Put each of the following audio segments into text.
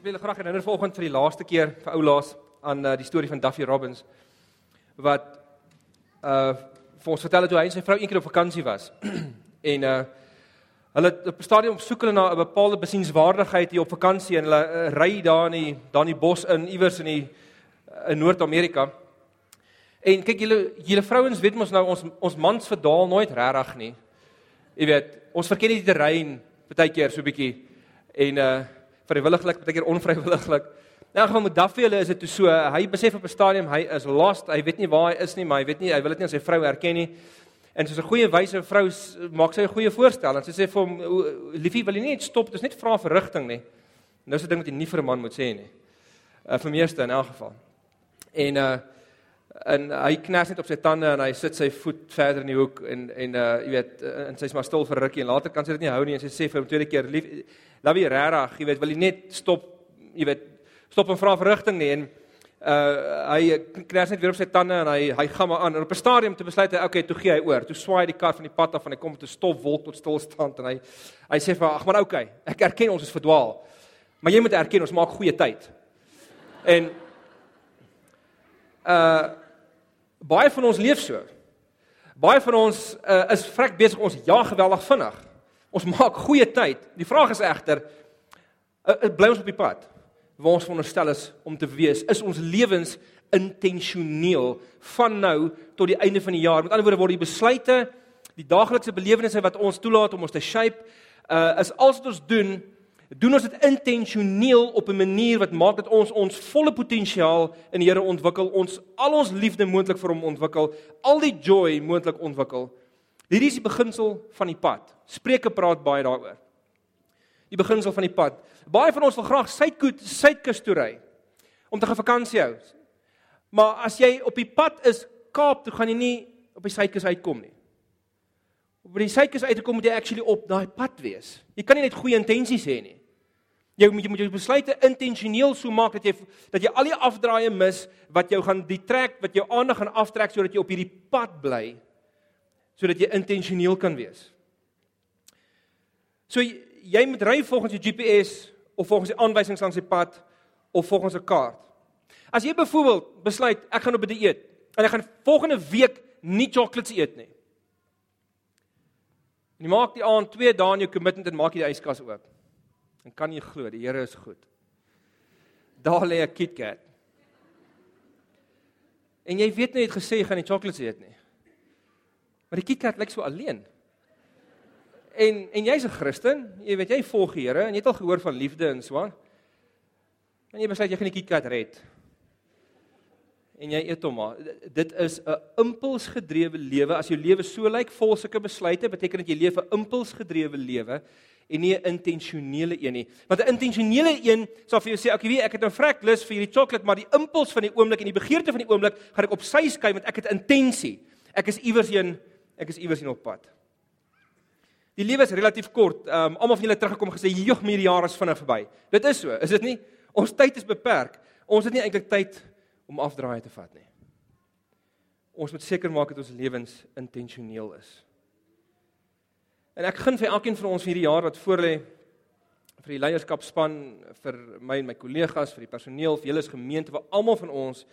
Ek wil graag herinner vanoggend vir die laaste keer vir ou laas aan uh, die storie van Duffy Robbins wat uh vir ons vertel het hoe hy en sy vrou eendag op vakansie was. en uh hulle op 'n stadium soek hulle na 'n bepaalde besienswaardigheid hier op vakansie en hulle uh, ry daar in die daar in die bos in iewers in die in Noord-Amerika. En kyk julle julle vrouens weet mos nou ons ons mans verdaal nooit regtig nie. Jy weet, ons verken die terrein baie keer so bietjie en uh vrywilliglik, baie keer onvrywilliglik. Nou gaan met Daffy hulle is dit so hy besef op 'n stadium hy is lost. Hy weet nie waar hy is nie, maar hy weet nie hy wil dit nie aan sy vrou erken nie. En soos 'n goeie wyse vrou maak sy 'n goeie voorstel en sy sê vir hom liefie wil jy nie net stop, dit is net vra vir rigting nie. Nou is 'n ding wat jy nie vir 'n man moet sê nie. Uh vir meeste in elk geval. En uh en hy kners net op sy tande en hy sit sy voet verder in die hoek en en uh jy weet en sy's maar stil vir rukkie en later kan sy dit nie hou nie en sy sê vir hom tweede keer lief wie regtig, jy weet, wil jy net stop, jy weet, stop en vra vir rigting nie en uh hy kners net weer op sy tande en hy hy gaan maar aan en op 'n stadium te besluit hy okay, toe gee hy oor. Toe swaai die kar van die pad af en hy kom met 'n stofwolk tot stilstand en hy hy sê vir ag maar okay, ek erken ons is verdwaal. Maar jy moet erken ons maak goeie tyd. En uh baie van ons leef so. Baie van ons uh, is vrek besig ons ja geweldig vinnig. Ons maak goeie tyd. Die vraag is egter, uh, bly ons op die pad waar ons veronderstel is om te wees? Is ons lewens intentioneel van nou tot die einde van die jaar? Met ander woorde word die besluite, die daaglikse belewennisse wat ons toelaat om ons te shape, uh, is alles wat ons doen, doen ons dit intentioneel op 'n manier wat maak dat ons ons volle potensiaal in die Here ontwikkel, ons al ons liefde moontlik vir hom ontwikkel, al die joy moontlik ontwikkel. Hierdie is die beginsel van die pad. Spreuke praat baie daaroor. Die beginsel van die pad. Baie van ons wil graag suidkoet suidkus toe ry om te gaan vakansie hou. Maar as jy op die pad is Kaap toe gaan jy nie op die suidkus uitkom nie. Op die suidkus uit te kom moet jy actually op daai pad wees. Jy kan nie net goeie intensies hê nie. Jy moet jy moet jou besluite intentioneel so maak dat jy dat jy al die afdraaie mis wat jou gaan die trek wat jou aandag gaan aftrek sodat jy op hierdie pad bly sodat jy intentioneel kan wees. So jy, jy moet ry volgens die GPS of volgens die aanwysings langs die pad of volgens 'n kaart. As jy byvoorbeeld besluit ek gaan op 'n dieet en ek gaan volgende week nie chocolates eet nie. En jy maak die aand 2 dae in jou commitment en maak jy die yskas oop. En kan jy glo, die Here is goed. Daar lê 'n KitKat. En jy weet net gesê jy gaan nie chocolates eet nie. Maar die KitKat lyk so alleen. En en jy's 'n Christen, jy weet jy volg die Here en jy het al gehoor van liefde en so aan. En jy besluit jy gaan die KitKat red. En jy eet hom maar. Dit is 'n impulsgedrewe lewe. As jou lewe so lyk vol sulke besluite, beteken dit jy leef 'n impulsgedrewe lewe en nie 'n intentionele een nie. Want 'n intentionele een sal vir jou sê, "Ek weet ek het 'n vrek lus vir hierdie sjokolade, maar die impuls van die oomblik en die begeerte van die oomblik gaan ek op sy skei want ek het intensie. Ek is iewers heen ek is iewers in op pad. Die lewe is relatief kort. Um, almal van julle teruggekom gesê, "Jog, hierdie jaar is vinnig verby." Dit is so, is dit nie? Ons tyd is beperk. Ons het nie eintlik tyd om afdraai te vat nie. Ons moet seker maak dat ons lewens intentioneel is. En ek gun vir elkeen van ons hierdie jaar wat voorlê vir die leierskapspan, vir my en my kollegas, vir die personeel, vir julle as gemeente, vir almal van ons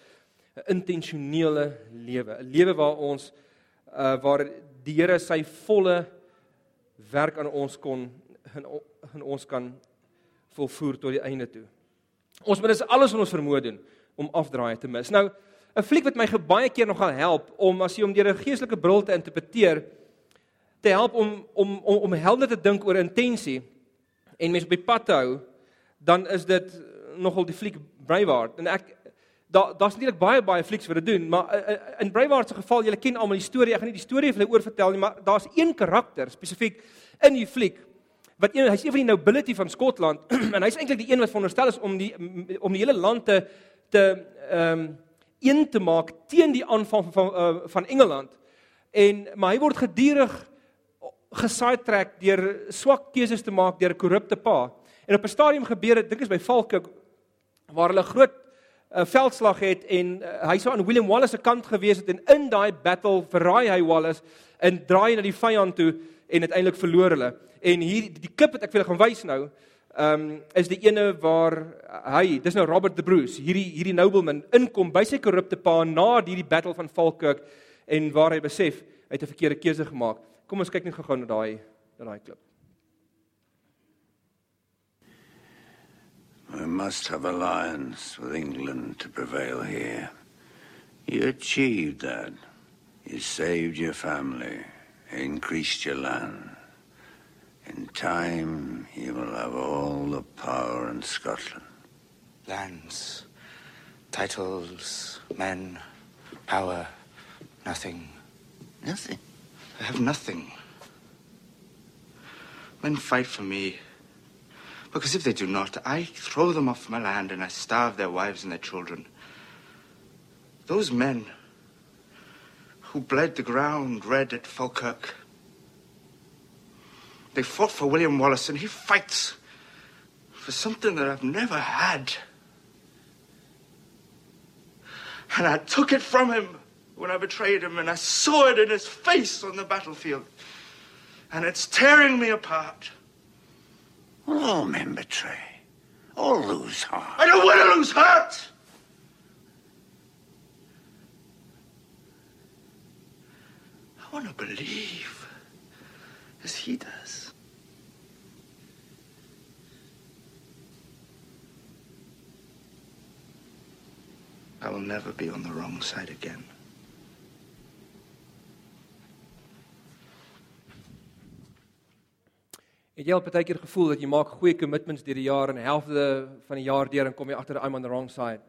'n intentionele lewe, 'n lewe waar ons uh waar die Here sy volle werk aan ons kon in, in ons kan volvoer tot die einde toe. Ons moet dis alles wat ons vermoë doen om afdraai te mis. Nou, 'n fliek wat my baie keer nogal help om as jy om deur 'n geestelike bril te interpreteer te help om om om, om helder te dink oor intensie en mense op die pad te hou, dan is dit nogal die fliek Braveheart en ek daar daar's natuurlik baie baie flieks wat dit doen, maar uh, in Braveheart se geval, julle ken almal die storie. Ek gaan nie die storie vir julle oorvertel nie, maar daar's een karakter spesifiek in die fliek wat een hy's een van die nobility van Skotland en hy's eintlik die een wat veronderstel is om die om die hele land te te ehm um, een te maak teen die aanval van van, uh, van Engeland. En maar hy word gedurig gesidetrack deur swak keuses te maak deur 'n korrupte pa. En op 'n stadium gebeur dit, dink ek by Falkirk waar hulle groot 'n veldslag het en uh, hy sou aan William Wallace se kant gewees het en in daai battle verraai hy Wallace en draai na die vyand toe en uiteindelik verloor hulle. En hier die klip wat ek vir julle gaan wys nou, ehm um, is die ene waar hy, dis nou Robert the Bruce, hierdie hierdie nobleman inkom by sy korrupte pa na hierdie battle van Falkirk en waar hy besef hy het 'n verkeerde keuse gemaak. Kom ons kyk net gou-gou na daai na daai klip. We must have alliance with England to prevail here. You achieved that. You saved your family, increased your land. In time, you will have all the power in Scotland. Lands, titles, men, power, nothing. Nothing. I have nothing. Men fight for me. Because if they do not, I throw them off my land and I starve their wives and their children. Those men who bled the ground red at Falkirk, they fought for William Wallace and he fights for something that I've never had. And I took it from him when I betrayed him, and I saw it in his face on the battlefield. And it's tearing me apart. Well, all men betray. All lose heart. I don't want to lose heart! I want to believe as he does. I will never be on the wrong side again. Het jy al baie keer gevoel dat jy maak goeie commitments deur die jaar en helfte van die jaar deur en kom jy agter I'm on the wrong side.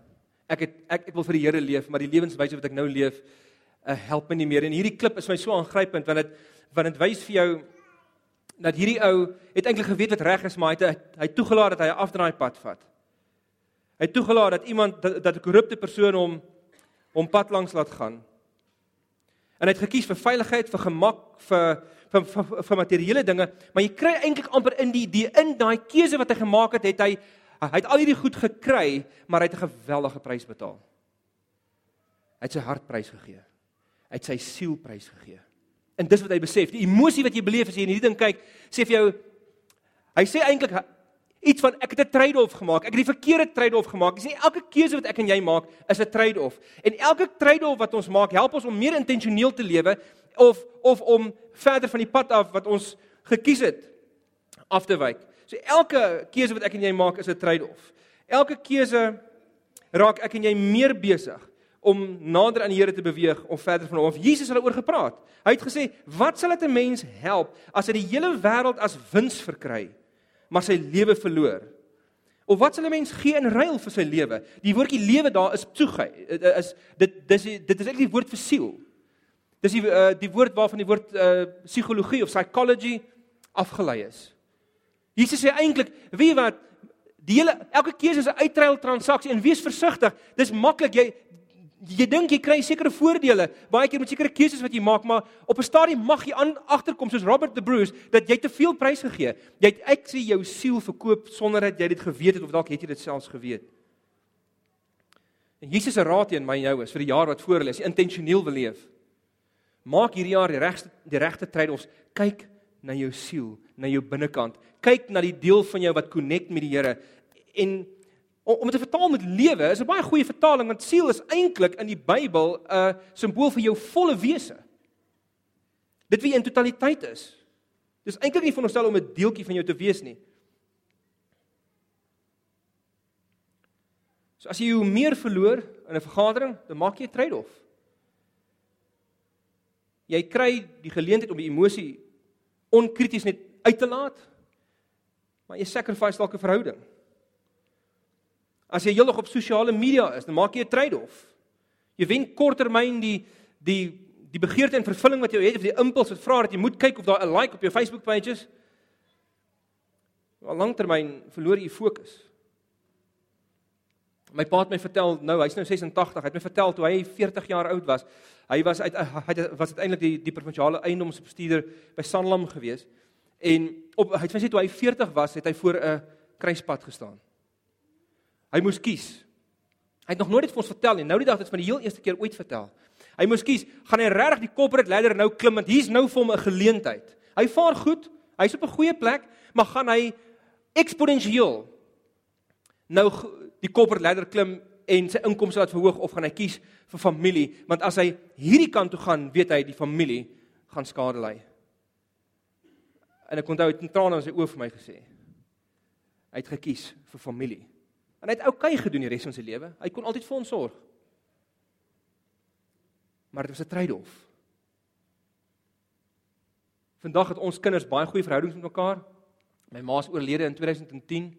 Ek het ek ek wil vir die Here leef, maar die lewenswyse wat ek nou leef, uh, help my nie meer. En hierdie klip is my so aangrypend want dit want dit wys vir jou dat hierdie ou het eintlik geweet wat reg is, maar hy het hy toegelaat dat hy 'n afdraai pad vat. Hy het toegelaat dat iemand dat, dat 'n korrupte persoon hom hom pad langs laat gaan. En hy het gekies vir veiligheid, vir gemak, vir vir vir, vir materiële dinge, maar jy kry eintlik amper in die die in daai keuse wat hy gemaak het, het hy hy het al hierdie goed gekry, maar hy het 'n geweldige prys betaal. Hy het sy hartprys gegee. Hy het sy sielprys gegee. En dis wat hy besef, die emosie wat jy beleef as jy in hierdie ding kyk, sê vir jou hy sê eintlik iets van ek het 'n trade-off gemaak. Ek het die verkeerde trade-off gemaak. Jy sê elke keuse wat ek en jy maak is 'n trade-off. En elke trade-off wat ons maak, help ons om meer intentioneel te lewe of of om verder van die pad af wat ons gekies het af te wyk. So elke keuse wat ek en jy maak is 'n trade-off. Elke keuse raak ek en jy meer besig om nader aan die Here te beweeg of verder van hom. Jesus het daaroor gepraat. Hy het gesê, "Wat sal dit 'n mens help as hy die hele wêreld as wins verkry, maar sy lewe verloor?" Of wat sal 'n mens gee in ruil vir sy lewe? Die woordjie lewe daar is psuche. Is dit dis dit is eintlik die woord vir siel. Dis die uh, die woord waarvan die woord psigologie of psychology afgelei is. Jesus sê eintlik, weet jy wat, die hele elke keuse is 'n uitruil transaksie en wees versigtig. Dis maklik jy jy dink jy kry sekere voordele baie keer met sekere keuses wat jy maak, maar op 'n stadium mag jy aan agterkom soos Robert the Bruce dat jy te veel prys gegee. Jy het ek sê jou siel verkoop sonder dat jy dit geweet het of dalk het jy dit selfs geweet. En Jesus se raad teen my en jou is vir die jaar wat voor lê, as jy intentioneel wil leef, Maak hierdie jaar die regte die regte trade-offs. Kyk na jou siel, na jou binnekant. Kyk na die deel van jou wat connect met die Here. En om dit te vertaal met lewe is 'n baie goeie vertaling want siel is eintlik in die Bybel 'n simbool vir jou volle wese. Dit wie in totaliteit is. Dis eintlik nie veronderstel om 'n deeltjie van jou te wees nie. So as jy hoe meer verloor in 'n vergadering, dan maak jy 'n trade-off jy kry die geleentheid om die emosie onkrities net uit te laat. Maar jy sacrifice dalk 'n verhouding. As jy heeldag op sosiale media is, dan maak jy 'n trade-off. Jy wen korttermyn die die die begeerte en vervulling wat jy het of die impuls wat vra dat jy moet kyk of daar 'n like op jou Facebook page is. Maar langtermyn verloor jy fokus. My pa het my vertel nou, hy's nou 86, hy het my vertel toe hy 40 jaar oud was. Hy was uit hy was uiteindelik die die provinsiale eiendomsbestuurder by Sanlam gewees. En op hy het gesê toe hy 40 was, het hy voor 'n kruispunt gestaan. Hy moes kies. Hy het nog nooit dit vir ons vertel nie. Nou die dag het hy vir die heel eerste keer ooit vertel. Hy moes kies, gaan hy regtig die corporate ladder nou klim want hier's nou vir hom 'n geleentheid. Hy vaar goed, hy's op 'n goeie plek, maar gaan hy eksponensieel nou die corporate ladder klim en sy inkomste laat verhoog of gaan hy kies vir familie want as hy hierdie kant toe gaan weet hy die familie gaan skade ly en ek onthou dit trane in sy oë vir my gesê hy het gekies vir familie en hy het oukei gedoen die res van sy lewe hy kon altyd vir ons sorg maar dit was 'n trade-off vandag het ons kinders baie goeie verhoudings met mekaar my ma's oorlede in 2010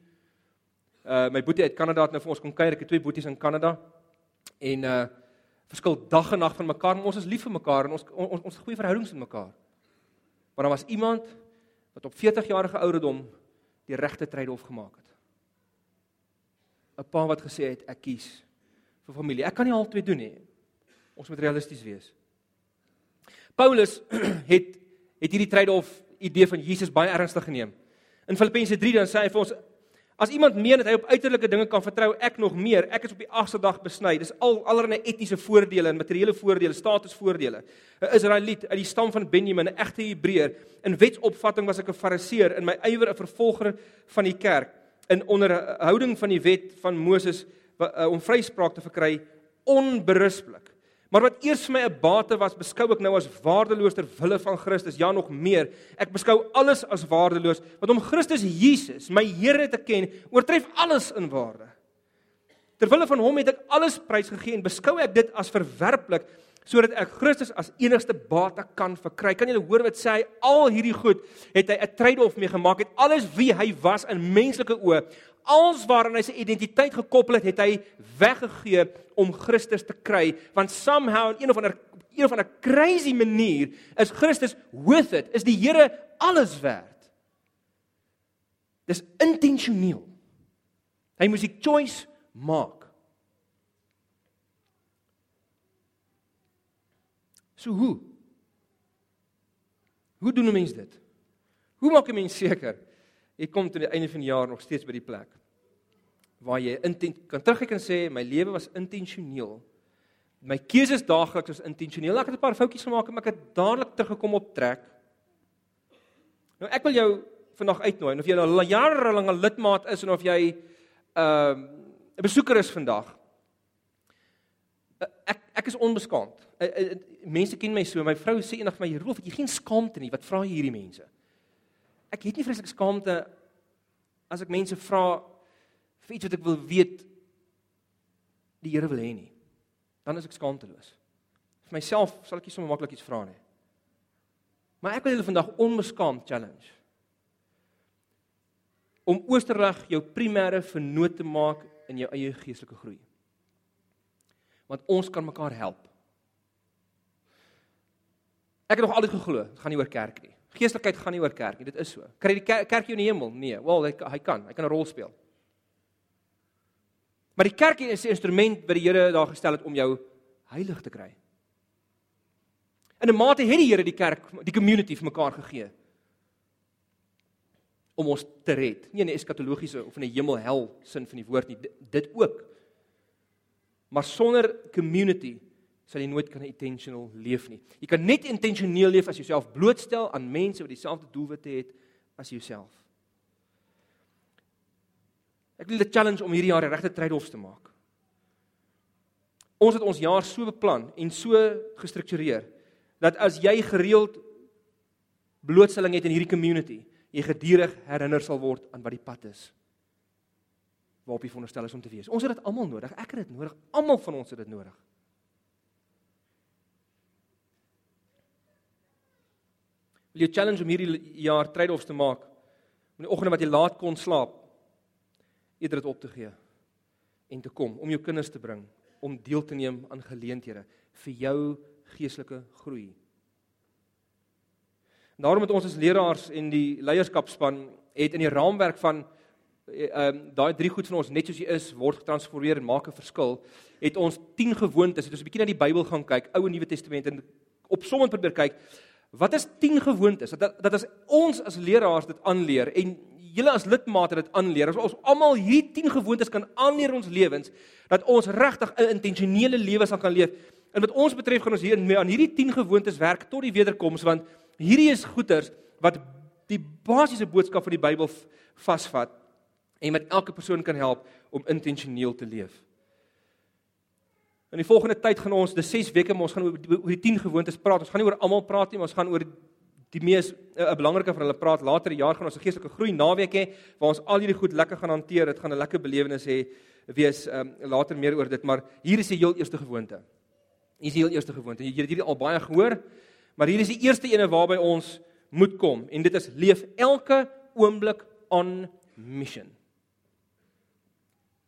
Uh my boetie uit Kanada het nou vir ons kom kuier. Ek het twee boeties in Kanada. En uh verskil dag en nag van mekaar, maar ons is lief vir mekaar en ons ons ons goeie verhoudings met mekaar. Maar daar was iemand wat op 40 jarige ouderdom die regte trade-off gemaak het. 'n Pa wat gesê het ek kies vir familie. Ek kan nie albei doen nie. Ons moet realisties wees. Paulus het het hierdie trade-off idee van Jesus baie ernstig geneem. In Filippense 3 dan sê hy vir ons As iemand meen dat hy op uiterlike dinge kan vertrou, ek nog meer. Ek is op die 8ste dag besny. Dis al allerlei etiese voordele en materiële voordele, statusvoordele. 'n Israeliet uit die stam van Benjamin, 'n egte Hebreër. In wetsopvatting was ek 'n Fariseer, in my ywer 'n vervolger van die kerk. In onderhouding van die wet van Moses uh, om vryspraak te verkry, onberusblik. Maar wat eers vir my 'n bate was, beskou ek nou as waardeloos ter wille van Christus. Ja, nog meer. Ek beskou alles as waardeloos, want om Christus Jesus, my Here te ken, oortref alles in waarde. Ter wille van hom het ek alles prysgegee en beskou ek dit as verwerplik sodat ek Christus as enigste bate kan verkry. Kan julle hoor wat sê hy? Al hierdie goed het hy 'n trade-off mee gemaak. Het alles wie hy was in menslike oë, alles waaraan hy sy identiteit gekoppel het, het hy weggegee om Christus te kry. Want somehow in een of ander een of ander crazy manier is Christus worth it. Is die Here alles werd? Dis intentioneel. Hy moes die choice maak. So hoe? Hoe doen 'n mens dit? Hoe maak 'n mens seker jy kom tot die einde van die jaar nog steeds by die plek waar jy intent kan terugkyk en sê my lewe was intentioneel. My keuses daagliks was intentioneel. Ek het 'n paar foutjies gemaak, maar ek het dadelik teruggekom op trek. Nou ek wil jou vandag uitnooi en of jy nou al jare lank 'n lidmaat is en of jy 'n uh, 'n besoeker is vandag. Ek ek is onbeskaamd. Uh, uh, mense ken my so. My vrou sê eendag vir my, "Rolf, jy geen skaamte nie? Wat vra jy hierdie mense?" Ek het nie vreeslik skaamte as ek mense vra vir iets wat ek wil weet die Here wil hê nie. Dan is ek skaamteloos. Vir myself sal ek nie so maklik iets vra nie. Maar ek wil julle vandag onbeskaamd challenge. Om Oosterreg jou primêre vernoot te maak in jou eie geestelike groei. Want ons kan mekaar help. Ek het nog altyd geglo, dit gaan nie oor kerk nie. Geestelikheid gaan nie oor kerk nie, dit is so. Kry die kerk, kerk jou in die hemel? Nee, wel hy, hy kan, hy kan 'n rol speel. Maar die kerk is 'n instrument wat die Here daar gestel het om jou heilig te kry. In 'n mate het die Here die kerk, die community vir mekaar gegee om ons te red. Nie in 'n eskatologiese of in 'n hemel-hel sin van die woord nie, dit ook. Maar sonder community sal jy nooit kan intentional leef nie. Jy kan net intentioneel leef as jy jouself blootstel aan mense wat dieselfde doelwitte het as jouself. Ek wil 'n challenge om hierdie jaar die regte trade-offs te maak. Ons het ons jaar so beplan en so gestruktureer dat as jy gereeld blootstelling het in hierdie community, jy gedurig herinner sal word aan wat die pad is waarop jy veronderstel is om te wees. Ons het dit almal nodig. Ek het dit nodig. Almal van ons het dit nodig. Wil jy challenge om hierdie jaar trade-offs te maak? In die oggende wat jy laat kon slaap, eerder dit op te gee en te kom om jou kinders te bring, om deel te neem aan geleenthede vir jou geestelike groei. Daarom het ons as leraars en die leierskapspan het in die raamwerk van ehm um, daai drie goed van ons net soos jy is word getransformeer en maak 'n verskil, het ons 10 gewoontes, het ons 'n bietjie na die Bybel gaan kyk, Ou en Nuwe Testament en op sommige probeer kyk Wat is 10 gewoontes? Dat dat as ons as leraars dit aanleer en julle as lidmate dit aanleer, as ons almal hierdie 10 gewoontes kan aanleer ons lewens, dat ons regtig 'n intentionele lewe sal kan leef. En wat ons betref gaan ons hier aan hierdie 10 gewoontes werk tot die wederkoms want hierdie is goeters wat die basiese boodskap van die Bybel vasvat en met elke persoon kan help om intentioneel te leef. In die volgende tyd gaan ons, dis 6 weke, maar ons gaan oor oor die 10 gewoontes praat. Ons gaan nie oor almal praat nie, maar ons gaan oor die mees 'n uh, belangrike van hulle praat. Later die jaar gaan ons 'n geestelike groei naweek hê waar ons al hierdie goed lekker gaan hanteer. Dit gaan 'n lekker belewenis hê wees um, later meer oor dit, maar hier is die heel eerste gewoonte. Hier is die heel eerste gewoonte. Jy het hierdie al baie gehoor, maar hier is die eerste ene waarby ons moet kom en dit is leef elke oomblik on mission.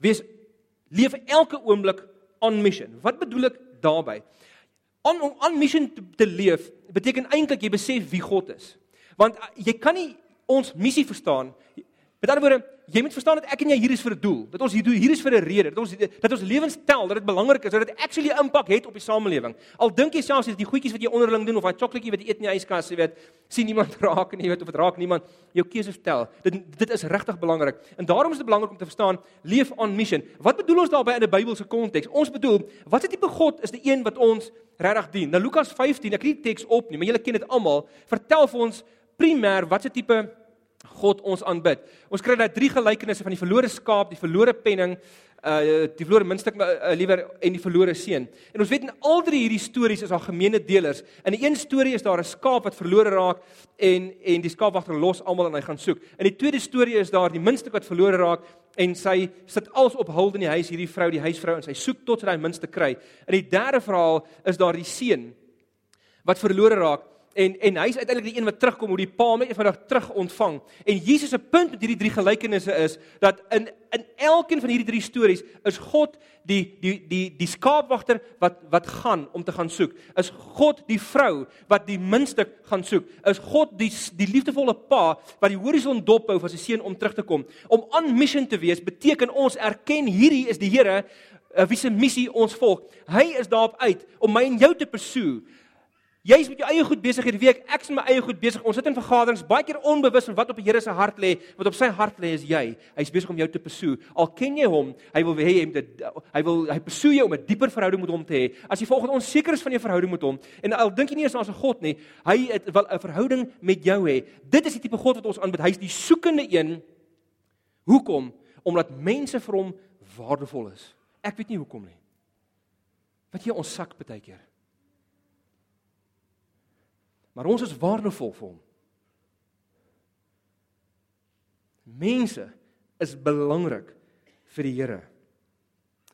Wees leef elke oomblik on mission. Wat bedoel ek daarmee? On om on mission te, te leef beteken eintlik jy besef wie God is. Want uh, jy kan nie ons missie verstaan Met ander woorde, jy moet verstaan dat ek en jy hier is vir 'n doel. Dat ons hier doen hier is vir 'n rede. Dat ons dat ons lewens tel, dat dit belangrik is, dat dit actually 'n impak het op die samelewing. Al dink jy selfs as die goedjies wat jy onderling doen of daai sjokoladeetjie wat jy eet in die yskas, jy weet, sien niemand raak nie, jy weet of dit raak niemand. Jou keuses tel. Dit dit is regtig belangrik. En daarom is dit belangrik om te verstaan leef on mission. Wat bedoel ons daarby in 'n Bybelse konteks? Ons bedoel, wat is die tipe God is die een wat ons regtig dien? Nou Lukas 15, ek het die teks op nie, maar julle ken dit almal. Vertel vir ons primêr wat se tipe God ons aanbid. Ons kry daai drie gelykenisse van die verlore skaap, die verlore penning, uh die verlore muntstuk uh, liewer en die verlore seun. En ons weet in al drie hierdie stories is daar gemeene deelers. In die een storie is daar 'n skaap wat verlore raak en en die skaapwagter los almal en hy gaan soek. In die tweede storie is daar die muntstuk wat verlore raak en sy sit alles op hul in die huis hierdie vrou, die huisvrou en sy soek tot sy daai muntstuk kry. In die derde verhaal is daar die seun wat verlore raak en en hy's uiteindelik die een wat terugkom hoe die pa hom eendag terug ontvang. En Jesus se punt met hierdie drie gelykenisse is dat in in elkeen van hierdie drie stories is God die die die die skaapwagter wat wat gaan om te gaan soek. Is God die vrou wat die minstuk gaan soek. Is God die die liefdevolle pa wat die horison dophou vir sy seun om terug te kom. Om on mission te wees beteken ons erken hierdie is die Here uh, wie se missie ons volg. Hy is daarop uit om my en jou te pursue. Jy's met jou eie goed besig hierdie week, ek's met my eie goed besig. Ons sit in vergaderings baie keer onbewus van wat op die Here se hart lê. Wat op sy hart lê is jy. Hy's besig om jou te pursue. Al ken jy hom, hy wil hê jy moet hy wil hy pursue jou om 'n dieper verhouding met hom te hê. As jy volgens onseker is van jou verhouding met hom en al dink jy nie eens aan 'n God nie, hy het wil 'n verhouding met jou hê. Dit is die tipe God wat ons aanbid. Hy's die soekende een. Hoekom? Omdat mense vir hom waardevol is. Ek weet nie hoekom nie. Wat jy ons sak baie keer. Maar ons is waardevol vir hom. Mense is belangrik vir die Here.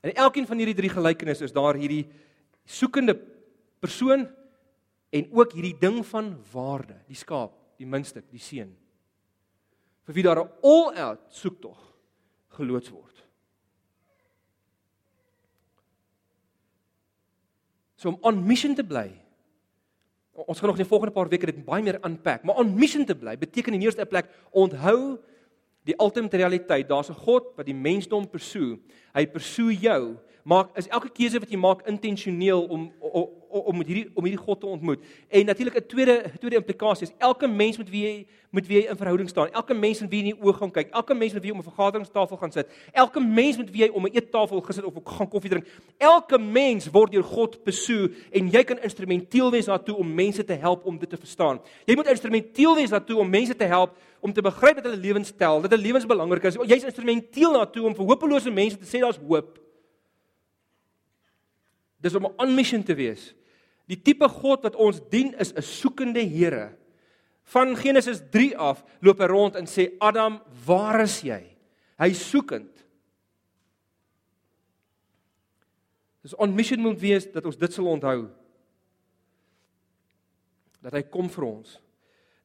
In elkeen van hierdie drie gelykenisse is daar hierdie soekende persoon en ook hierdie ding van waarde, die skaap, die minste, die seun. Vir wie daar 'n all-out soektog geloods word. So om on mission te bly ons gaan nog in die volgende paar weke dit baie meer unpack, maar on mission te bly beteken in eerste plek onthou die ultimate realiteit, daar's 'n God wat die mensdom pursue. Hy pursue jou. Maak is elke keuse wat jy maak intentioneel om om om met hierdie om hierdie God te ontmoet. En natuurlik 'n tweede tweede implikasie is elke mens met wie jy met wie jy in verhouding staan, elke mens met wie jy in die oë gaan kyk, elke mens met wie jy om 'n vergaderingstafel gaan sit, elke mens met wie jy om 'n eettafel gesit of gaan koffie drink, elke mens word deur God besoek en jy kan instrumenteel wees daartoe om mense te help om dit te verstaan. Jy moet instrumenteel wees daartoe om mense te help om te begryp dat hulle lewens tel, dat hulle lewens belangrik is. Jy's instrumenteel daartoe om vir hopelose mense te sê daar's hoop. Dis om 'n on mission te wees. Die tipe God wat ons dien is 'n soekende Here. Van Genesis 3 af loop hy rond en sê Adam, waar is jy? Hy soekend. Dis on mission moet wees dat ons dit sal onthou. Dat hy kom vir ons.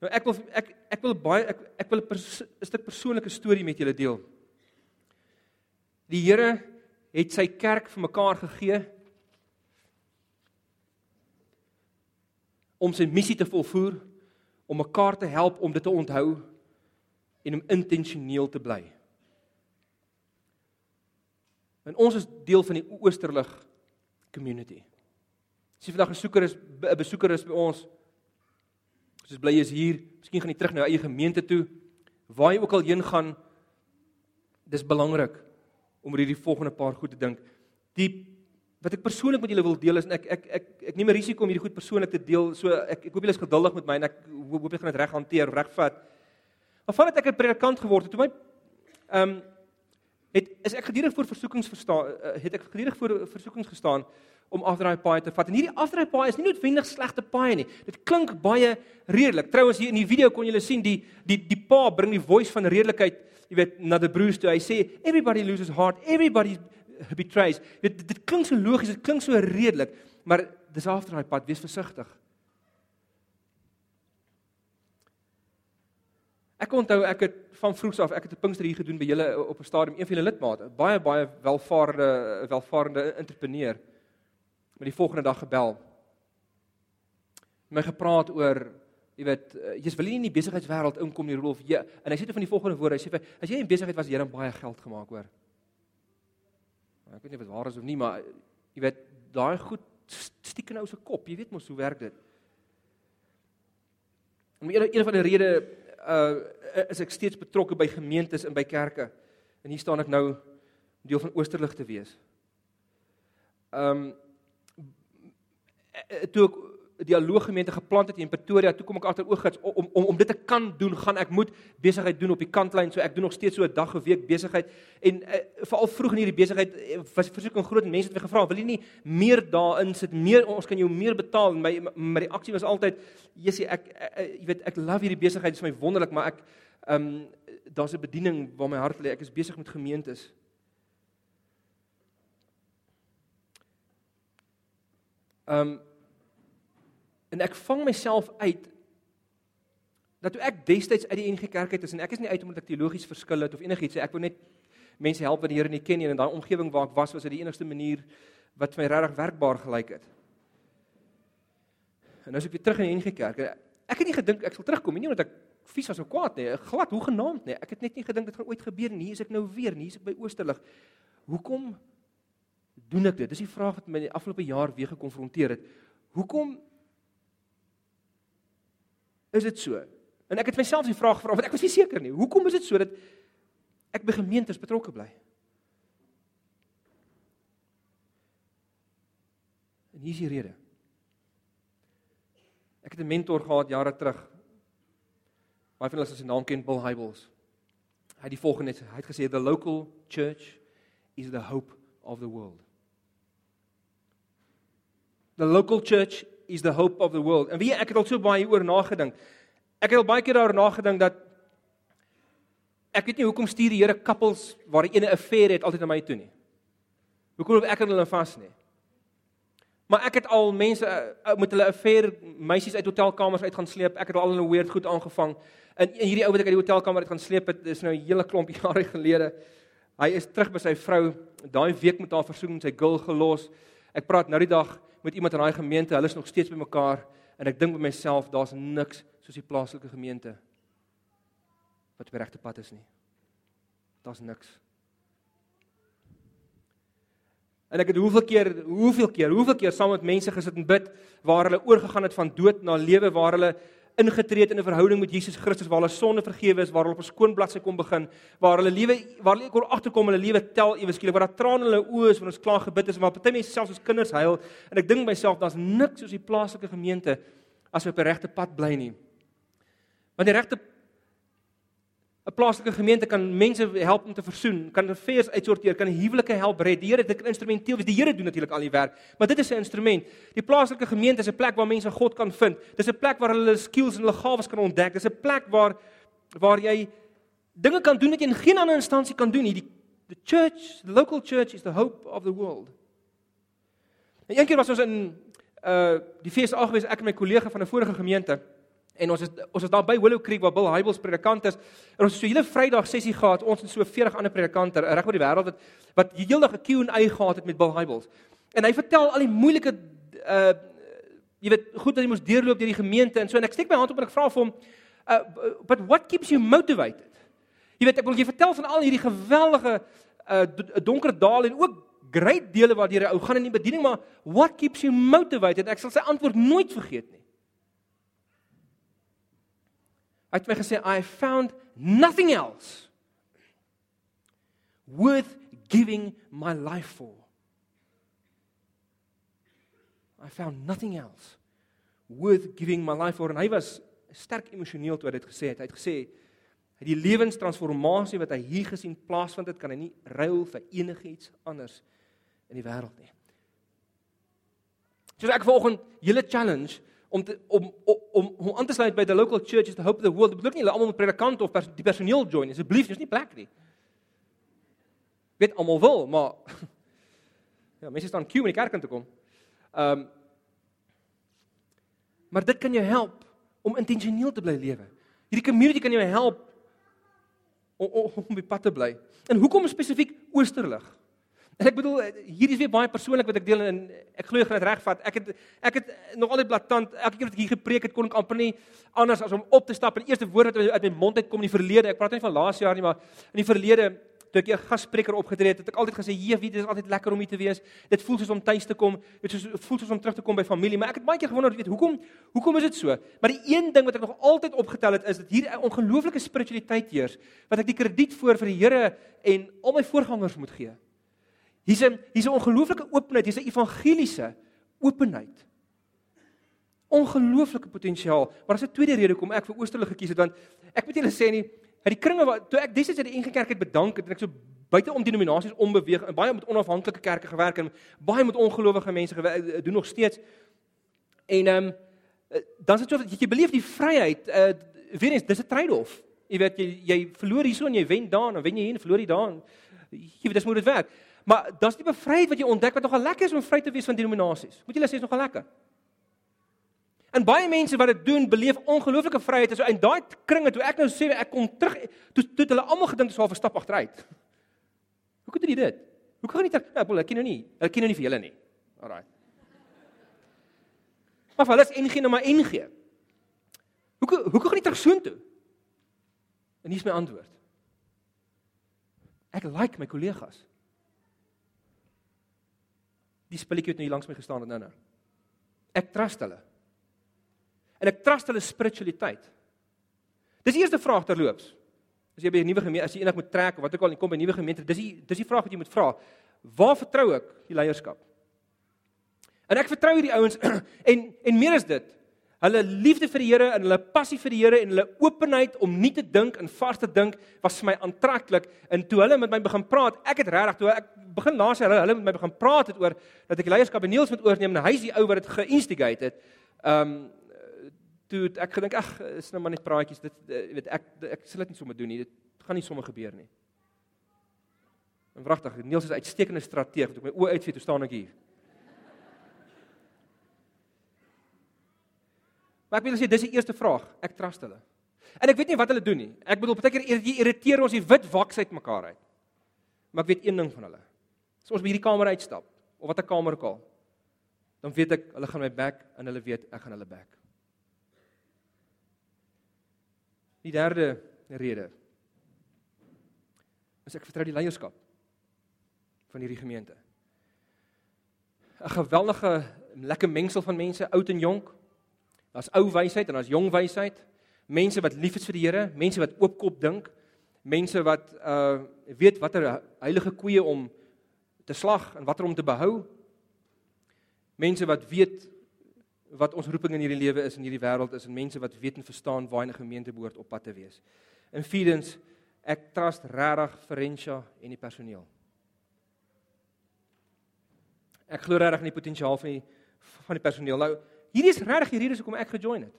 Nou ek wil ek ek wil baie ek ek wil 'n pers, stuk persoonlike storie met julle deel. Die Here het sy kerk vir mekaar gegee om sy missie te volvoer, om mekaar te help om dit te onthou en om intentioneel te bly. En ons is deel van die Oosterlig community. As jy vandag 'n besoeker is, 'n besoeker is by ons, soos bly jy hier, miskien gaan jy terug na jou eie gemeente toe, waar jy ook al heen gaan, dis belangrik om oor hierdie volgende paar goed te dink. Die wat ek persoonlik met julle wil deel is en ek ek ek ek neem 'n risiko om hierdie goed persoonlik te deel. So ek ek hoop julle is geduldig met my en ek hoop julle gaan dit reg hanteer, reg vat. Maar vandat ek 'n predikant geword het, toe my ehm um, het is ek gedurig voor versoekings verstaan uh, het ek gedurig voor versoekings gestaan om afdraai paai te vat. En hierdie afdraai paai is nie noodwendig slegte paai nie. Dit klink baie redelik. Trouwens hier in die video kon julle sien die die die pa bring die voice van redelikheid, jy weet, na die broers toe. Hy sê everybody loses heart, everybody betrays. Dit dit, dit klink so logies, dit klink so redelik, maar dis afdraai pad, wees versigtig. Ek onthou ek het van vroegs af ek het 'n Pinkster hier gedoen by julle op 'n stadium een van julle lidmate, baie baie welvarende welvarende entrepreneur met die volgende dag gebel. My gepraat oor, jy weet, eh, jy's wil nie in die besigheidswêreld inkom nie, Rolf. Jy en hy sê dit van die volgende woorde. Hy sê vir as jy in besigheid was, jy het baie geld gemaak, hoor. Ek weet nie dit waar is of nie, maar jy weet, daai goed stiek in ou se kop. Jy weet mos hoe werk dit. En een, een van die redes uh is ek steeds betrokke by gemeentes en by kerke. En hier staan ek nou deel van Oosterlig te wees. Um Eh, toe ek dialooggemeente geplant het in Pretoria, toe kom ek agter oogits om om om dit te kan doen, gaan ek moet besigheid doen op die kantlyn. So ek doen nog steeds so 'n dag of week besigheid en uh, veral vroeg in hierdie besigheid eh, was versoek en groot mense het my gevra, "Wil jy nie meer daarin sit? Meer ons kan jou meer betaal." En my my reaksie was altyd, "Jessie, ek jy weet ek love hierdie besigheid, dit is my wonderlik, maar ek ehm um, daar's 'n bediening waar my hart lê. Ek is besig met gemeentes." Ehm um, en ek vang myself uit dat toe ek destyds uit die NG Kerk uit is en ek is nie uit omdat ek teologies verskil het of enigiets nie. Ek wou net mense help wat die Here nie ken nie en in daai omgewing waar ek was was dit die enigste manier wat vir my regtig werkbaar gelyk het. En nou as ek weer terug in die NG Kerk, ek het nie gedink ek sal terugkom nie omdat ek vies was of kwaad nie, glad hoe genaamd nie. Ek het net nie gedink dit gaan ooit gebeur nie. Hier is ek nou weer, hier is ek by Oosterlig. Hoekom doen ek dit? Dis die vraag wat my die afgelope jaar weer gekonfronteer het. Hoekom is dit so? En ek het myself die vraag gevra want ek was nie seker nie. Hoekom is dit so dat ek by gemeentes betrokke bly? En hier is die rede. Ek het 'n mentor gehad jare terug. Baie van hulle sal sy naam ken, Bill Hybels. Hy het die volgende hy het gesê the local church is the hope of the world. The local church is the hope of the world. En wie ek het al so baie oor nagedink. Ek het al baie keer daaroor nagedink dat ek weet nie hoekom stuur die Here koppels waar die ene 'n affair het altyd na my toe nie. Hoekom loop ek aan hulle vas nie? Maar ek het al mense uh, met hulle affair meisies uit hotelkamers uit gaan sleep. Ek het al hulle weird goed aangevang. En, en hierdie ou wat ek uit die hotelkamer uit gaan sleep het, is nou 'n hele klomp jare gelede. Hy is terug by sy vrou. Daai week met haar versoening sy gil gelos. Ek praat nou die dag met iemand in daai gemeente, hulle is nog steeds by mekaar en ek dink by myself, daar's niks soos die plaaslike gemeente wat op die regte pad is nie. Daar's niks. En ek het hoeveel keer, hoeveel keer, hoeveel keer saam met mense gesit en bid waar hulle oorgegaan het van dood na lewe, waar hulle ingetree het in 'n verhouding met Jesus Christus waar hulle sonde vergewe is, waar hulle op 'n skoon bladsy kom begin, waar hulle lewe waar hulle kon agterkom hulle lewe tel ewe skielik, waar daar trane in hulle oë is wanneer ons klaar gebid het, waar party mense selfs as kinders huil en ek dink myself daar's niks soos die plaaslike gemeente as jy op die regte pad bly nie. Want die regte 'n plaaslike gemeente kan mense help om te versoen, kan affairs uitsorteer, kan huwelike help red. Die Here het dit instrumenteel, die Here doen natuurlik al die werk, maar dit is 'n instrument. Die plaaslike gemeente is 'n plek waar mense God kan vind. Dis 'n plek waar hulle skills en hulle gawes kan ontdek. Dis 'n plek waar waar jy dinge kan doen wat jy in geen ander instansie kan doen nie. Die the church, the local church is the hope of the world. En een keer was ons in uh die feesdag gewees ek en my kollega van 'n vorige gemeente En ons is ons is daar by Willow Creek waar Bill Hybels predikant is. En ons het so hele Vrydag sessie gehad. Ons het so 40 ander predikante reg oor die wêreld wat wat heeldag 'n Q&A gehad het met Bill Hybels. En hy vertel al die moeilike uh jy weet goed wat hy moes deurloop deur die gemeente en so en ek steek my hand op en ek vra vir hom uh but what keeps you motivated? Jy weet ek wil jy vertel van al hierdie geweldige uh donker dale en ook great dele waar jy ou gaan in die bediening maar what keeps you motivated? Ek sal sy antwoord nooit vergeet nie. Hy het my gesê I found nothing else worth giving my life for. I found nothing else worth giving my life for and hy was sterk emosioneel toe hy dit gesê het. Hy het gesê Hy die lewenstransformasie wat hy hier gesien plaasvind het, kan hy nie ruil vir enigiets anders in die wêreld nie. So ek vanoggend julle challenge om te, om om om aan te sluit by the local churches to hope the world. Ek bedoel nie hulle almal moet predikant of pers, die personeel join nie. Asseblief, dis nie plek nie. Weet almal wil, maar ja, mense staan queue om in die kerk in te kom. Ehm um, Maar dit kan jou help om intentioneel te bly lewe. Hierdie community kan jou help om om, om op die pad te bly. En hoekom spesifiek Oosterlig? En ek bedoel hier is weer baie persoonlik wat ek deel en ek glo graag regvat. Ek het ek het nog altyd blaatant elke keer wat ek hier gepreek het kon ek amper nie anders as om op te stap en eerste woord wat uit my mond uit kom in die verlede. Ek praat nie van laas jaar nie, maar in die verlede toe ek 'n gasspreker opgetree het, het ek altyd gesê, "Jee, weet, dit is altyd lekker om hier te wees. Dit voel soos om tuis te kom. Dit soos voel soos om terug te kom by familie." Maar ek het baie keer gewonder, weet, hoekom hoekom is dit so? Maar die een ding wat ek nog altyd opgetel het is dat hier 'n ongelooflike spiritualiteit heers wat ek die krediet voor vir die Here en al my voorgangers moet gee. Hier's 'n hier's 'n ongelooflike openheid, hier's 'n evangeliese openheid. Ongelooflike potensiaal. Maar as 'n tweede rede kom ek vir Oosterlig gekies het want ek moet julle sê nie uit die kringe wat toe ek destyds uit die NG Kerk het bedank het en ek so buite om denominasies ombeweeg en baie met onafhanklike kerke gewerk en baie met ongelowige mense gewerk eh, doen nog steeds. En ehm um, dan is dit so dat jy beleef die vryheid uh weer eens dis 'n trade-off. Jy weet jy jy verloor hierso en jy wen daar en wen jy hier en verloor jy daar. Jy weet dis moet dit werk. Maar daar's die bevryheid wat jy ontdek wat nogal lekker is om vry te wees van denominasies. Moet jy sê is nogal lekker. En baie mense wat dit doen, beleef ongelooflike vryheid. So in daai kringe toe ek nou sê ek kom terug, toe toe hulle almal gedink dis al 'n stap agteruit. Hoe kan jy dit? Hoe kan dit? Ja, ek ken nou nie. Ek ken nou nie vir julle nie. Alraai. Maar hulle is NG nou maar NG. Hoe hoe kan jy terug soontoe? En hier is my antwoord. Ek like my kollegas. Die spulletjie het nou hier langs my gestaan het nou nou. Ek trust hulle en ek trust hulle spiritualiteit. Dis die eerste vraag terloops. As jy by 'n nuwe gemeente, as jy enig moet trek of wat ook al, jy kom by 'n nuwe gemeente, dis die dis die vraag wat jy moet vra. Waar vertrou ek die leierskap? En ek vertrou hierdie ouens en en meer as dit, hulle liefde vir die Here en hulle passie vir die Here en hulle openheid om nie te dink en vas te dink was vir my aantreklik. En toe hulle met my begin praat, ek het regtig toe ek begin laas hulle hulle met my begin praat het oor dat ek leierskap in Niels moet oorneem en hy is die ou wat dit ge-instigate het. Ehm um, toe ek gedink ag is nou maar net praatjies dit eh, weet ek ek sal dit nie sommer doen nie dit gaan nie sommer gebeur nie en wragtig Niels is 'n uitstekende strateeg met my oë uitvee toe staan ek hier maar ek wil sê dis die eerste vraag. Ek trust hulle. En ek weet nie wat hulle doen nie. Ek bedoel baie keer irriteer ons die wit waks uit mekaar uit. Maar ek weet een ding van hulle. As ons by hierdie kamer uitstap of wat 'n kamer ook al dan weet ek hulle gaan my back en hulle weet ek gaan hulle back. Die derde rede is ek vertrou die leierskap van hierdie gemeente. 'n Geweldige lekker mengsel van mense, oud en jonk. Daar's ou wysheid en daar's jong wysheid. Mense wat lief is vir die Here, mense wat oopkop dink, mense wat uh weet watter heilige koeie om te slag en watter om te behou. Mense wat weet wat ons roeping in hierdie lewe is in hierdie wêreld is en mense wat weet en verstaan waar 'n gemeente behoort op pad te wees. In Fiedens ek trust regtig Ferentia en die personeel. Ek glo regtig in die potensiaal van die van die personeel. Nou, hierdie is regtig die rede hoekom ek gejoin het.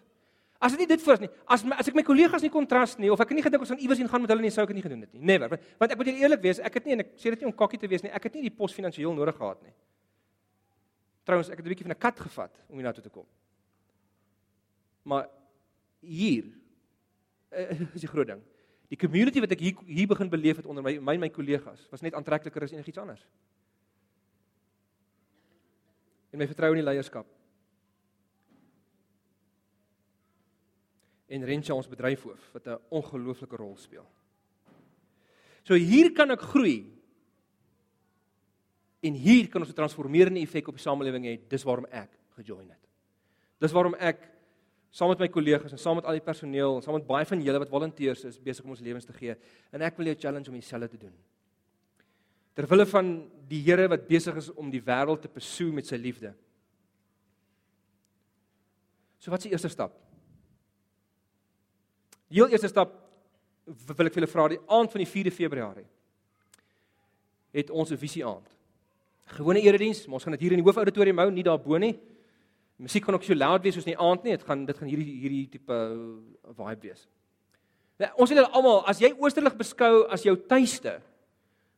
As dit nie dit voor is nie, as as ek my kollegas nie kontras nie of ek nie gedink ons gaan iewers heen gaan met hulle nie, sou ek dit nie gedoen het nie. Never. Want ek moet eerlik wees, ek het nie en ek sê dit nie om kokkie te wees nie, ek het nie die pos finansiëel nodig gehad nie. Trouwens, ek het 'n bietjie van 'n kat gevat om hier na toe te kom. Maar hier uh, is die groot ding. Die community wat ek hier hier begin beleef het onder my my my kollegas was net aantrekliker as enigiets anders. En my vertroue in die leierskap. En Rentjie ons bedryfhoof wat 'n ongelooflike rol speel. So hier kan ek groei En hier kan ons 'n transformerende effek op die samelewing hê. Dis waarom ek gejoin het. Dis waarom ek saam met my kollegas en saam met al die personeel en saam met baie van julle wat volonteërs is besig om ons lewens te gee. En ek wil jou challenge om dieselfde te doen. Terwille van die Here wat besig is om die wêreld te besoek met sy liefde. So wat is die eerste stap? Die heel eerste stap wil ek vir julle vra die aand van die 4de Februarie het ons 'n visie aand. Gewone erediens, maar ons gaan dit hier in die hoofauditorium hou, nie daarbo nie. Musiek gaan ook so luid wees soos in die aand nie. Dit gaan dit gaan hierdie hierdie tipe uh, vibe wees. Nou, ons wil almal as jy Oosterlig beskou as jou tuiste,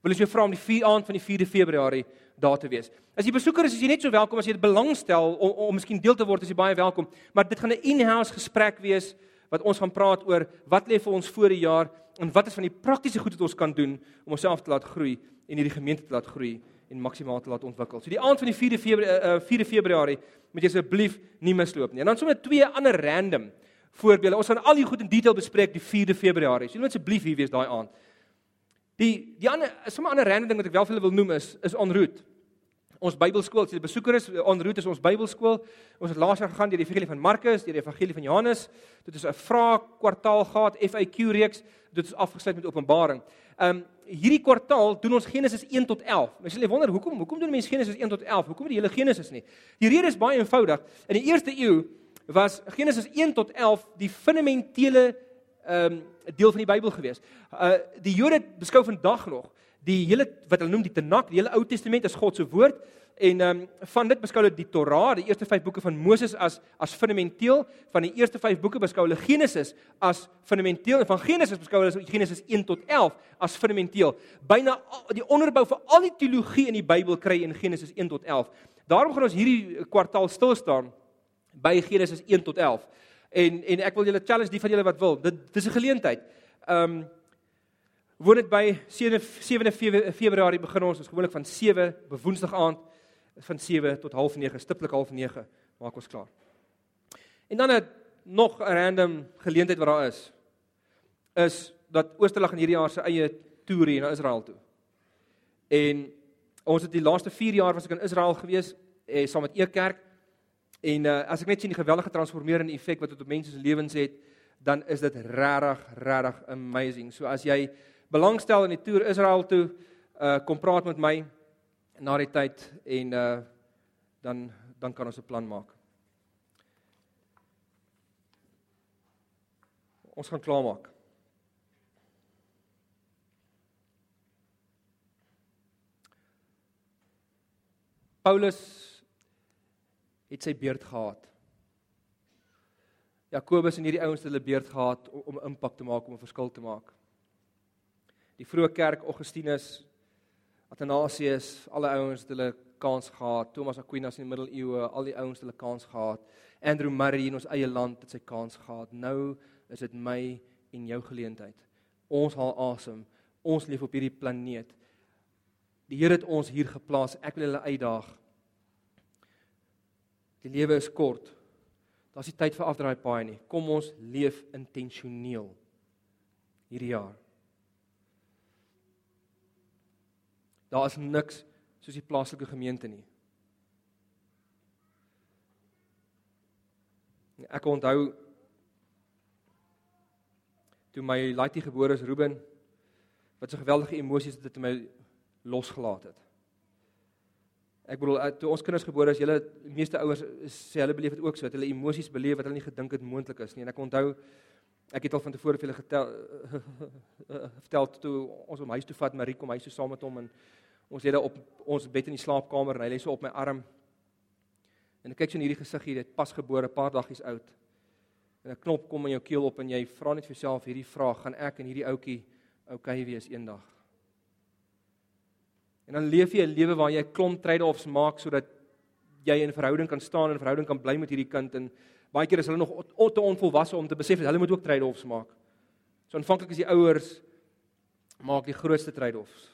wil ek jou vra om die 4 aand van die 4de Februarie daar te wees. As jy besoeker is, is jy net so welkom as jy dit belangstel om om miskien deel te word, is jy baie welkom. Maar dit gaan 'n in-house gesprek wees wat ons gaan praat oor wat lê vir ons voor die jaar en wat is van die praktiese goed wat ons kan doen om onsself te laat groei en hierdie gemeente te laat groei en maksimaal te laat ontwikkel. So die aand van die 4de Februarie uh, 4de Februarie moet jy asseblief nie misloop nie. En dan sommer twee ander random voorbeelde. Ons gaan al die goed in detail bespreek die 4de Februarie. So jy moet asseblief hier wees daai aand. Die die ander sommer ander random ding wat ek wel vir julle wil noem is is en route. Ons Bybelskool, as jy 'n besoeker is, en route is ons Bybelskool. Ons het laas jaar gegaan deur die Evangelie van Markus, deur die Evangelie van Johannes. Dit is 'n vrae kwartaal gehad, FAQ reeks. Dit is afgesluit met Openbaring. Ehm um, hierdie kwartaal doen ons Genesis 1 tot 11. Nou sê jy wonder hoekom hoekom doen mense Genesis 1 tot 11? Hoekom die hele Genesis nie? Die rede is baie eenvoudig. In die eerste eeu was Genesis 1 tot 11 die fundamentele ehm um, deel van die Bybel gewees. Uh die Jode beskou vandag nog die hele wat hulle noem die Tanakh, die hele Ou Testament as God se woord en ehm um, van dit beskou hulle die Torah, die eerste 5 boeke van Moses as as fundamenteel, van die eerste 5 boeke beskou hulle Genesis as fundamenteel en van Genesis beskou hulle Genesis 1 tot 11 as fundamenteel. Byna die onderbou vir al die teologie in die Bybel kry in Genesis 1 tot 11. Daarom gaan ons hierdie kwartaal stil staan by Genesis 1 tot 11. En en ek wil julle challenge die van julle wat wil. Dit dis 'n geleentheid. Ehm um, woon dit by 7 Februarie begin ons, ons gewoonlik van 7 be woensdag aand van 7 tot 8:30, stiptelik 8:30 maak ons klaar. En dan 'n nog 'n random geleentheid wat daar is is dat Oosterlig in hierdie jaar se eie toer hier na Israel toe. En ons het die laaste 4 jaar was ek in Israel gewees eh, saam met Ekerk En uh, as ek net sien die geweldige transformerende effek wat dit op mense se lewens het, dan is dit regtig regtig amazing. So as jy belangstel in die toer Israel toe, uh kom praat met my na die tyd en uh dan dan kan ons 'n plan maak. Ons gaan klaarmaak. Paulus het sy beurt gehad. Jakobus en hierdie ouens het hulle beurt gehad om 'n impak te maak, om 'n verskil te maak. Die vroeë kerk Augustinus, Athanasius, alle ouens het hulle kans gehad. Thomas Aquinas in die middeleeue, al die ouens het hulle kans gehad. Andrew Murray in ons eie land het sy kans gehad. Nou is dit my en jou geleentheid. Ons haal asem. Ons leef op hierdie planeet. Die Here het ons hier geplaas. Ek wil hulle uitdaag Die lewe is kort. Daar's nie tyd vir afdraai paai nie. Kom ons leef intentioneel hierdie jaar. Daar is niks soos die plaaslike gemeente nie. Ek onthou toe my laaitjie gebore is Ruben wat so geweldige emosies dit in my losgelaat het. Ek bedoel eh, toe ons kinders gebore is, julle meeste ouers sê hulle beleef dit ook so dat hulle emosies beleef wat hulle nie gedink het moontlik is nie. En ek onthou ek het al van tevore vir julle getel vertel toe ons hom huis toe vat, Marie kom huis toe saam met hom en ons lê daar op ons bed in die slaapkamer en hy lê so op my arm. En ek kyk so in hierdie gesig hier, dit pas gebore, paar daggies oud. En 'n knop kom in jou keel op en jy vra net vir jouself hierdie vraag, gaan ek en hierdie ouetjie okay wees eendag? En dan leef jy 'n lewe waar jy 'n klomp trade-offs maak sodat jy in verhouding kan staan en verhouding kan bly met hierdie kind en baie keer is hulle nog te onvolwasse om te besef dat hulle moet ook trade-offs maak. So aanvanklik is die ouers maak die grootste trade-offs.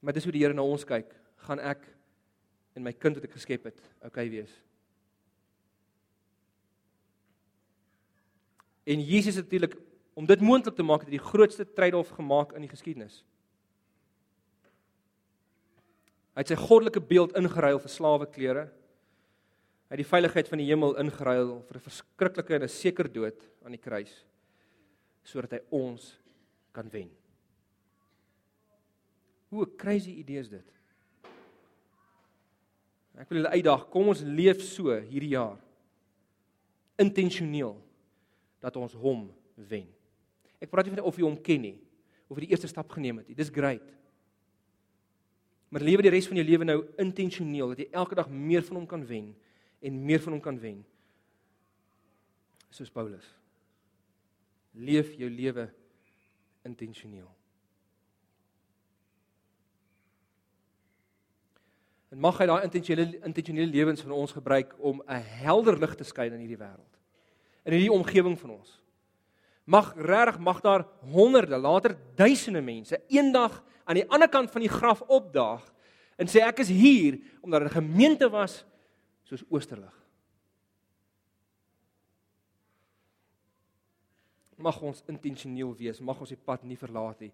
Maar dis hoe die Here na ons kyk. Gaan ek en my kind wat ek geskep het, okay wees? En Jesus natuurlik om dit moontlik te maak het hy die grootste trade-off gemaak in die geskiedenis. Hy het sy goddelike beeld ingeruil vir slaweklere. Hy het die veiligheid van die hemel ingeruil vir 'n verskriklike en 'n seker dood aan die kruis sodat hy ons kan wen. Hoe 'n crazy idee is dit? Ek wil julle uitdaag, kom ons leef so hierdie jaar. Intentioneel dat ons hom wen. Ek praat nie van of jy hom ken nie of jy die eerste stap geneem het nie. Dis great. Maar lewe die res van jou lewe nou intentioneel dat jy elke dag meer van hom kan wen en meer van hom kan wen. Soos Paulus. Leef jou lewe intentioneel. En mag hy daai intentionele intentionele lewens van ons gebruik om 'n helder lig te skyn in hierdie wêreld. In hierdie omgewing van ons. Mag regtig mag daar honderde, later duisende mense eendag aan die ander kant van die graf opdaag en sê ek is hier omdat 'n gemeente was soos Oosterlig. Mag ons intentioneel wees, mag ons die pad nie verlaat nie.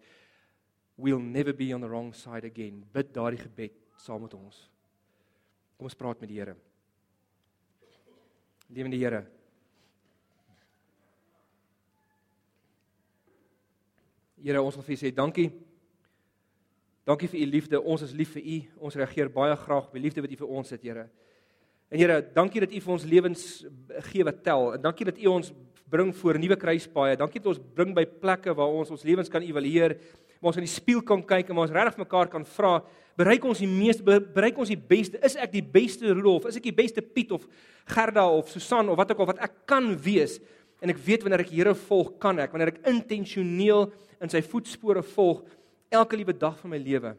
We'll never be on the wrong side again. Bid daardie gebed saam met ons. Kom ons praat met die Here. Lewende Here. Here, ons wil vir U sê dankie. Dankie vir U liefde. Ons is lief vir U. Ons reageer baie graag op die liefde wat U vir ons het, Here. En Here, dankie dat U vir ons lewens gee wat tel. En dankie dat U ons bring voor nuwe kruispaaie. Dankie dat ons bring by plekke waar ons ons lewens kan evalueer waar ons in die spieël kan kyk en waar ons regtig mekaar kan vra, bereik ons die meeste bereik ons die beste? Is ek die beste Rudolf? Is ek die beste Piet of Gerda of Susan of wat ook al wat ek kan wees? En ek weet wanneer ek Here volg, kan ek, wanneer ek intentioneel in sy voetspore volg elke liewe dag van my lewe,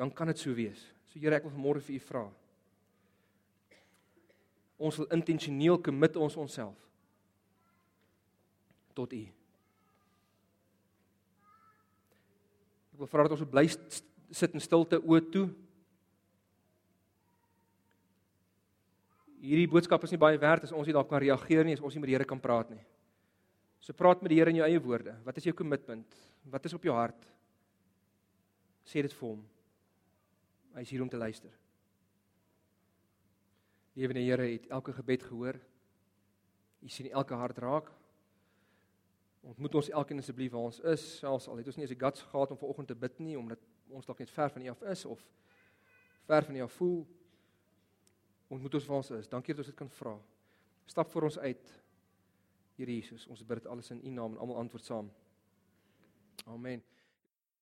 dan kan dit so wees. So Here, ek wil vanmôre vir u vra. Ons wil intentioneel commit ons onsself tot u. Ek wil vra dat ons bly sit in stilte oë toe. Hierdie boodskap is nie baie werd as ons nie dalk kan reageer nie, as ons nie met die Here kan praat nie. So praat met die Here in jou eie woorde. Wat is jou kommitment? Wat is op jou hart? Sê dit vir hom. Hy is hier om te luister. Lewende Here het elke gebed gehoor. U sien elke hart raak. Ontmoet ons elkeen asseblief waar ons is, selfs al het ons nie eens die guts gehad om vanoggend te bid nie omdat ons dalk net ver van U af is of ver van U af voel. Ontmoet ons waar ons is. Dankie dat ons dit kan vra. Stap vir ons uit. Here Jesus, ons bid dit alles in U naam en almal antwoord saam. Amen.